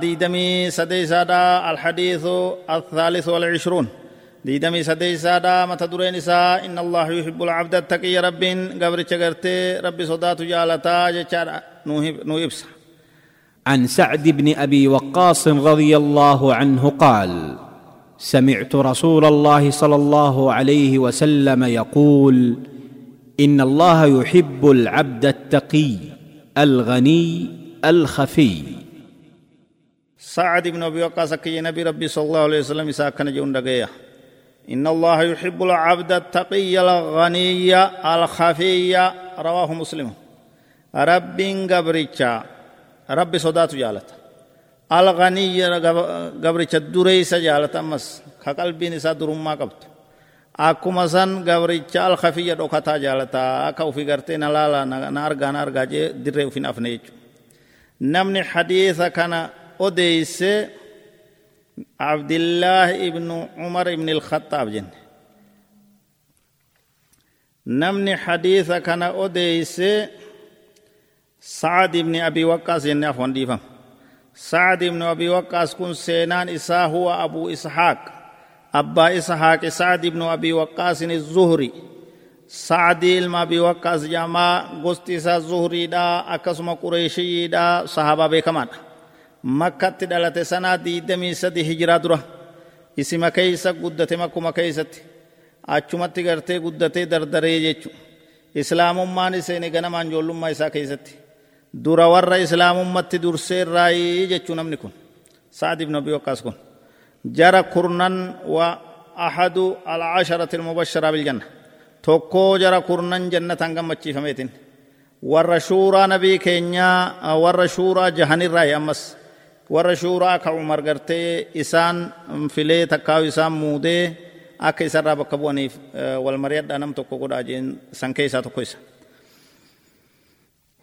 ديدمي سديسادا الحديث الثالث والعشرون. ديدمي سديسادا متى درين إن الله يحب العبد التقي رب قبر شجرتي ربي صدات جالتا جچار نوهبس عن سعد بن أبي وقاص رضي الله عنه قال سمعت رسول الله صلى الله عليه وسلم يقول إن الله يحب العبد التقي الغني الخفي. سعد بن أبي وقاص كي نبي ربي صلى الله عليه وسلم ساكن جون دغيا إن الله يحب العبد التقي الغني الخفي رواه مسلم. رب قبرچا رب صدات جالت الغني قبرچا دريس جالت امس كقلبين نساء درما قبط. akkuma san gabricha alkhafiyya dhokataa jaalataa akka ufi gartee na laala na argaa na argaa jee dirree ufin afne jechu namni odeyse abdillaah ibnu umar ibni ilkhaxaab jenne namni hadiisa kana odeyse sacad ibni abi waqqaas jenne afwan dhiifam sacad ibnu abi waqqaas kun seenaan isaa huwa abuu ishaaq abbaa ishaaq sacad ibnu abi waqqaasin الzuhri sacdii ilma abi waqqaas jamaa gosti isaa zuhriidha akkasuma qureeshiyiidha sahaabaa beekamaadha makkatti dhalate sanaa diidamii sadi hijiraa dura isima keeysa guddate makkuma keeysatti achumatti gartee guddatee dardaree jechu islaamummaan iseene ganamaan ijoollummaa isaa keeysatti dura warra islaamummatti dursee irraayii jechuu namni kun sa'ad ibnu abi waqqaas kun جرى كرنان وأحد العشرة المبشرة بالجنة توكو جرى كرنان جنة أنقم فميتين ور شورى نبي كينيا ور شورى جهن الرأي أمس ور شورى كعمر قرتي إسان فيلي تكاو إسان مودي أكي سرى بكبواني والمريد أنم توكو قد أجين سنكيسا توكويسا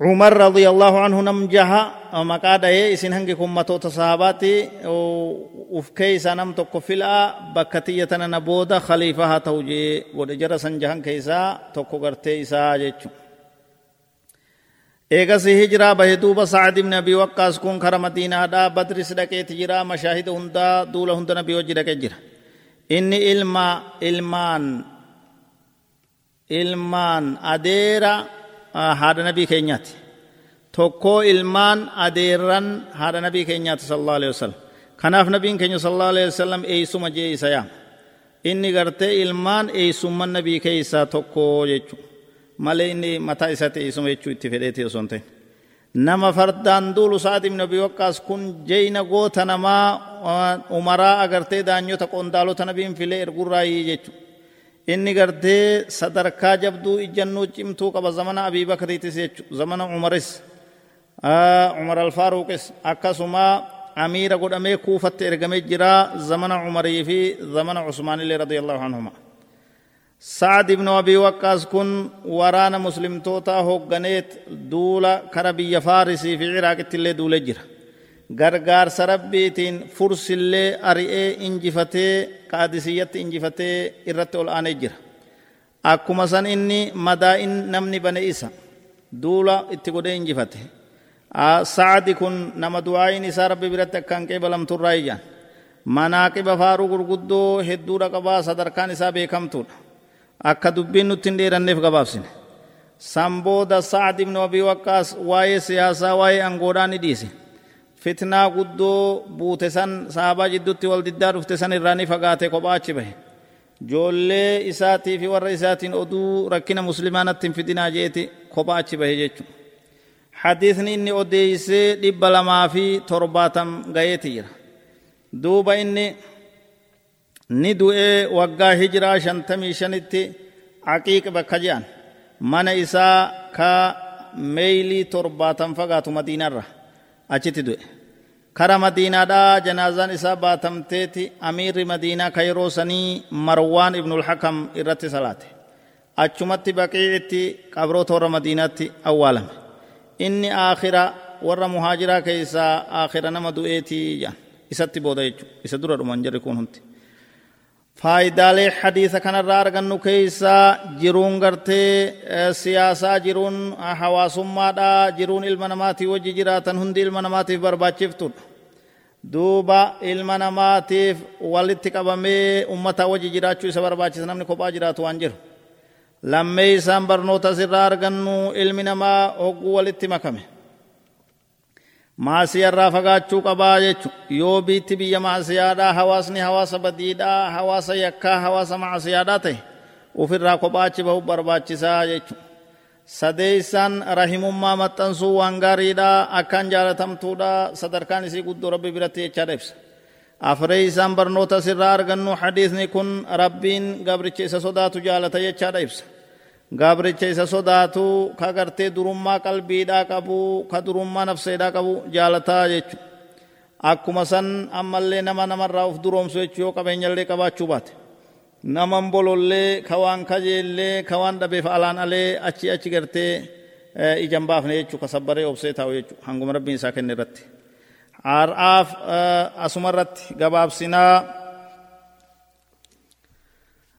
عمر رضي الله عنه نمجها مقاد اسن هنگي كمتو تصحاباتي وف كيسا نم تكو فلا بكتية نبودا خليفة توجي ودجر سنجهن كيسا تكو غرتي إسا جيچو eegas hijiraa bahe duuba sacad ibni abi waqqaas kun kara madiinaadha badris dhaqeeti jira mashaahida hundaa duula hunda nabii wajji dhaqe jira inni ilma ilmaan ilmaan adeera haadha nabii keenyaati tokkoo ilmaan adeerran haadha nabii keenyaati sallallahu alaihi wasallam kanaaf nabiin keenya sallallahu alaihi wasallam eeysuma jee isa yaama inni gartee ilmaan eeysumman nabii keeysaa tokkoo jechu malee inni mataa isaatti eeysuma jechuu itti fedheeti osoo hin ta'in nama fardaan duulu sa'ad ibn abi kun jeyna goota namaa umaraa agartee daanyota qondaalota nabiin filee ergurraayii jechuudha inni gartee sadarkaa jabduu ijjannuu cimtuu qaba zamana abii bakriitis jechu zamana umaris umar alfaaruqis akkasuma amiira godhamee kuufatti ergamee jira zamana umarii fi zamana usmaanillee radiallahu anhuma sa'ad ibnu abii waqqaas kun waraana muslimtootaa hoogganeet duula kara biyya faarisii fi ciraaqitti illee duulee jira gargaarsa rabbiitiin fursillee ari'ee injifatee qaadisiyyatti injifatee irratti ol aanee jira akkuma san inni madaa'in namni bane isa duula itti godhee injifate sa'adi kun nama du'aayin isaa rabbi biratti akkaan qeebalamturraa ijaan manaaqiba faaruu gurguddoo hedduudha qabaa sadarkaan isaa beekamtuudha akka dubbiin nutti hin dheeranneef gabaabsine san booda sa'ad ibnu abii waqqaas waa'ee siyaasaa waa'ee angoodhaa ni dhiise fitnaa guddoo buute san sahabaa jiddutti wal diddaa dhufte san irraa ni fagaate kophaa achi bahe joollee isaatii fi warra isaatiin oduu rakkina muslimaanatti hin fidinaa jeeti kophaa achi bahe jechu hadiisni inni odeeysee dhibba lamaa fi torbaatam gayeeti jira duuba inni ni du'ee waggaa hijiraa shantamii shanitti aqiiq bakka je'an mana isaa ka meeylii torbaatam fagaatu madiinarra achitti du'e kara madiinaadhaa janaazaan isaa baatamteeti amiirri madiinaa ka yeroo sanii marwaan ibnulhakam irratti salaate achumatti baqiicitti qabroota warra madiinaatti awwaalame inni aakhira warra muhaajiraa keeysaa aakhira nama du'eetii jedhan isatti booda jechu isa dura dhuman jarri kun hundi faayidaalee hadiisa kanarraa argannu keeysaa jiruun gartee siyaasaa jiruun hawaasummaadha jiruun ilma namaatii wajji jiraatan hundi ilma namaatiif barbaachiftuudha duuba ilma namaatiif walitti qabamee ummata waji jiraachuu isa barbaachisa namni kophaa jiraatu waan jiru lammee isaan barnoota sirraa argannu ilmi namaa hogguu walitti makame maasiyarraa fagaachuu qabaa jechu yoo biitti biyya maasiyaadhaa hawaasni hawaasa badiidhaa hawaasa yakkaa hawaasa maasiyaadhaa ta'e ufirraa kophaachi bahu barbaachisaa jechu sadeeysan rahimummaa maxxansuu waan gaariidha akkaan jaalatamtuudha sadarkaan isii guddoo rabbi biratti jechaadha ibsa afreeysan barnoota sirraa argannu hadiisni kun rabbiin gabricha isa sodaatu jaalata jechaadha ibsa gabricha isa sodaatu ka gartee durummaa qalbiidhaa qabu ka durummaa nafseedhaa qabu jaalataa jechu akkuma san ammallee nama namarraa uf duroomsu jechuu yoo qabeenyallee qabaachuu baate naman bolollee ka waan kajeellee ka waan dhabeef alaan alee achi achi gartee ijan baafne jechuu sabbaree obsee taa'u jechuu hanguma rabbiin isaa kenne irratti har'aaf asuma irratti gabaabsinaa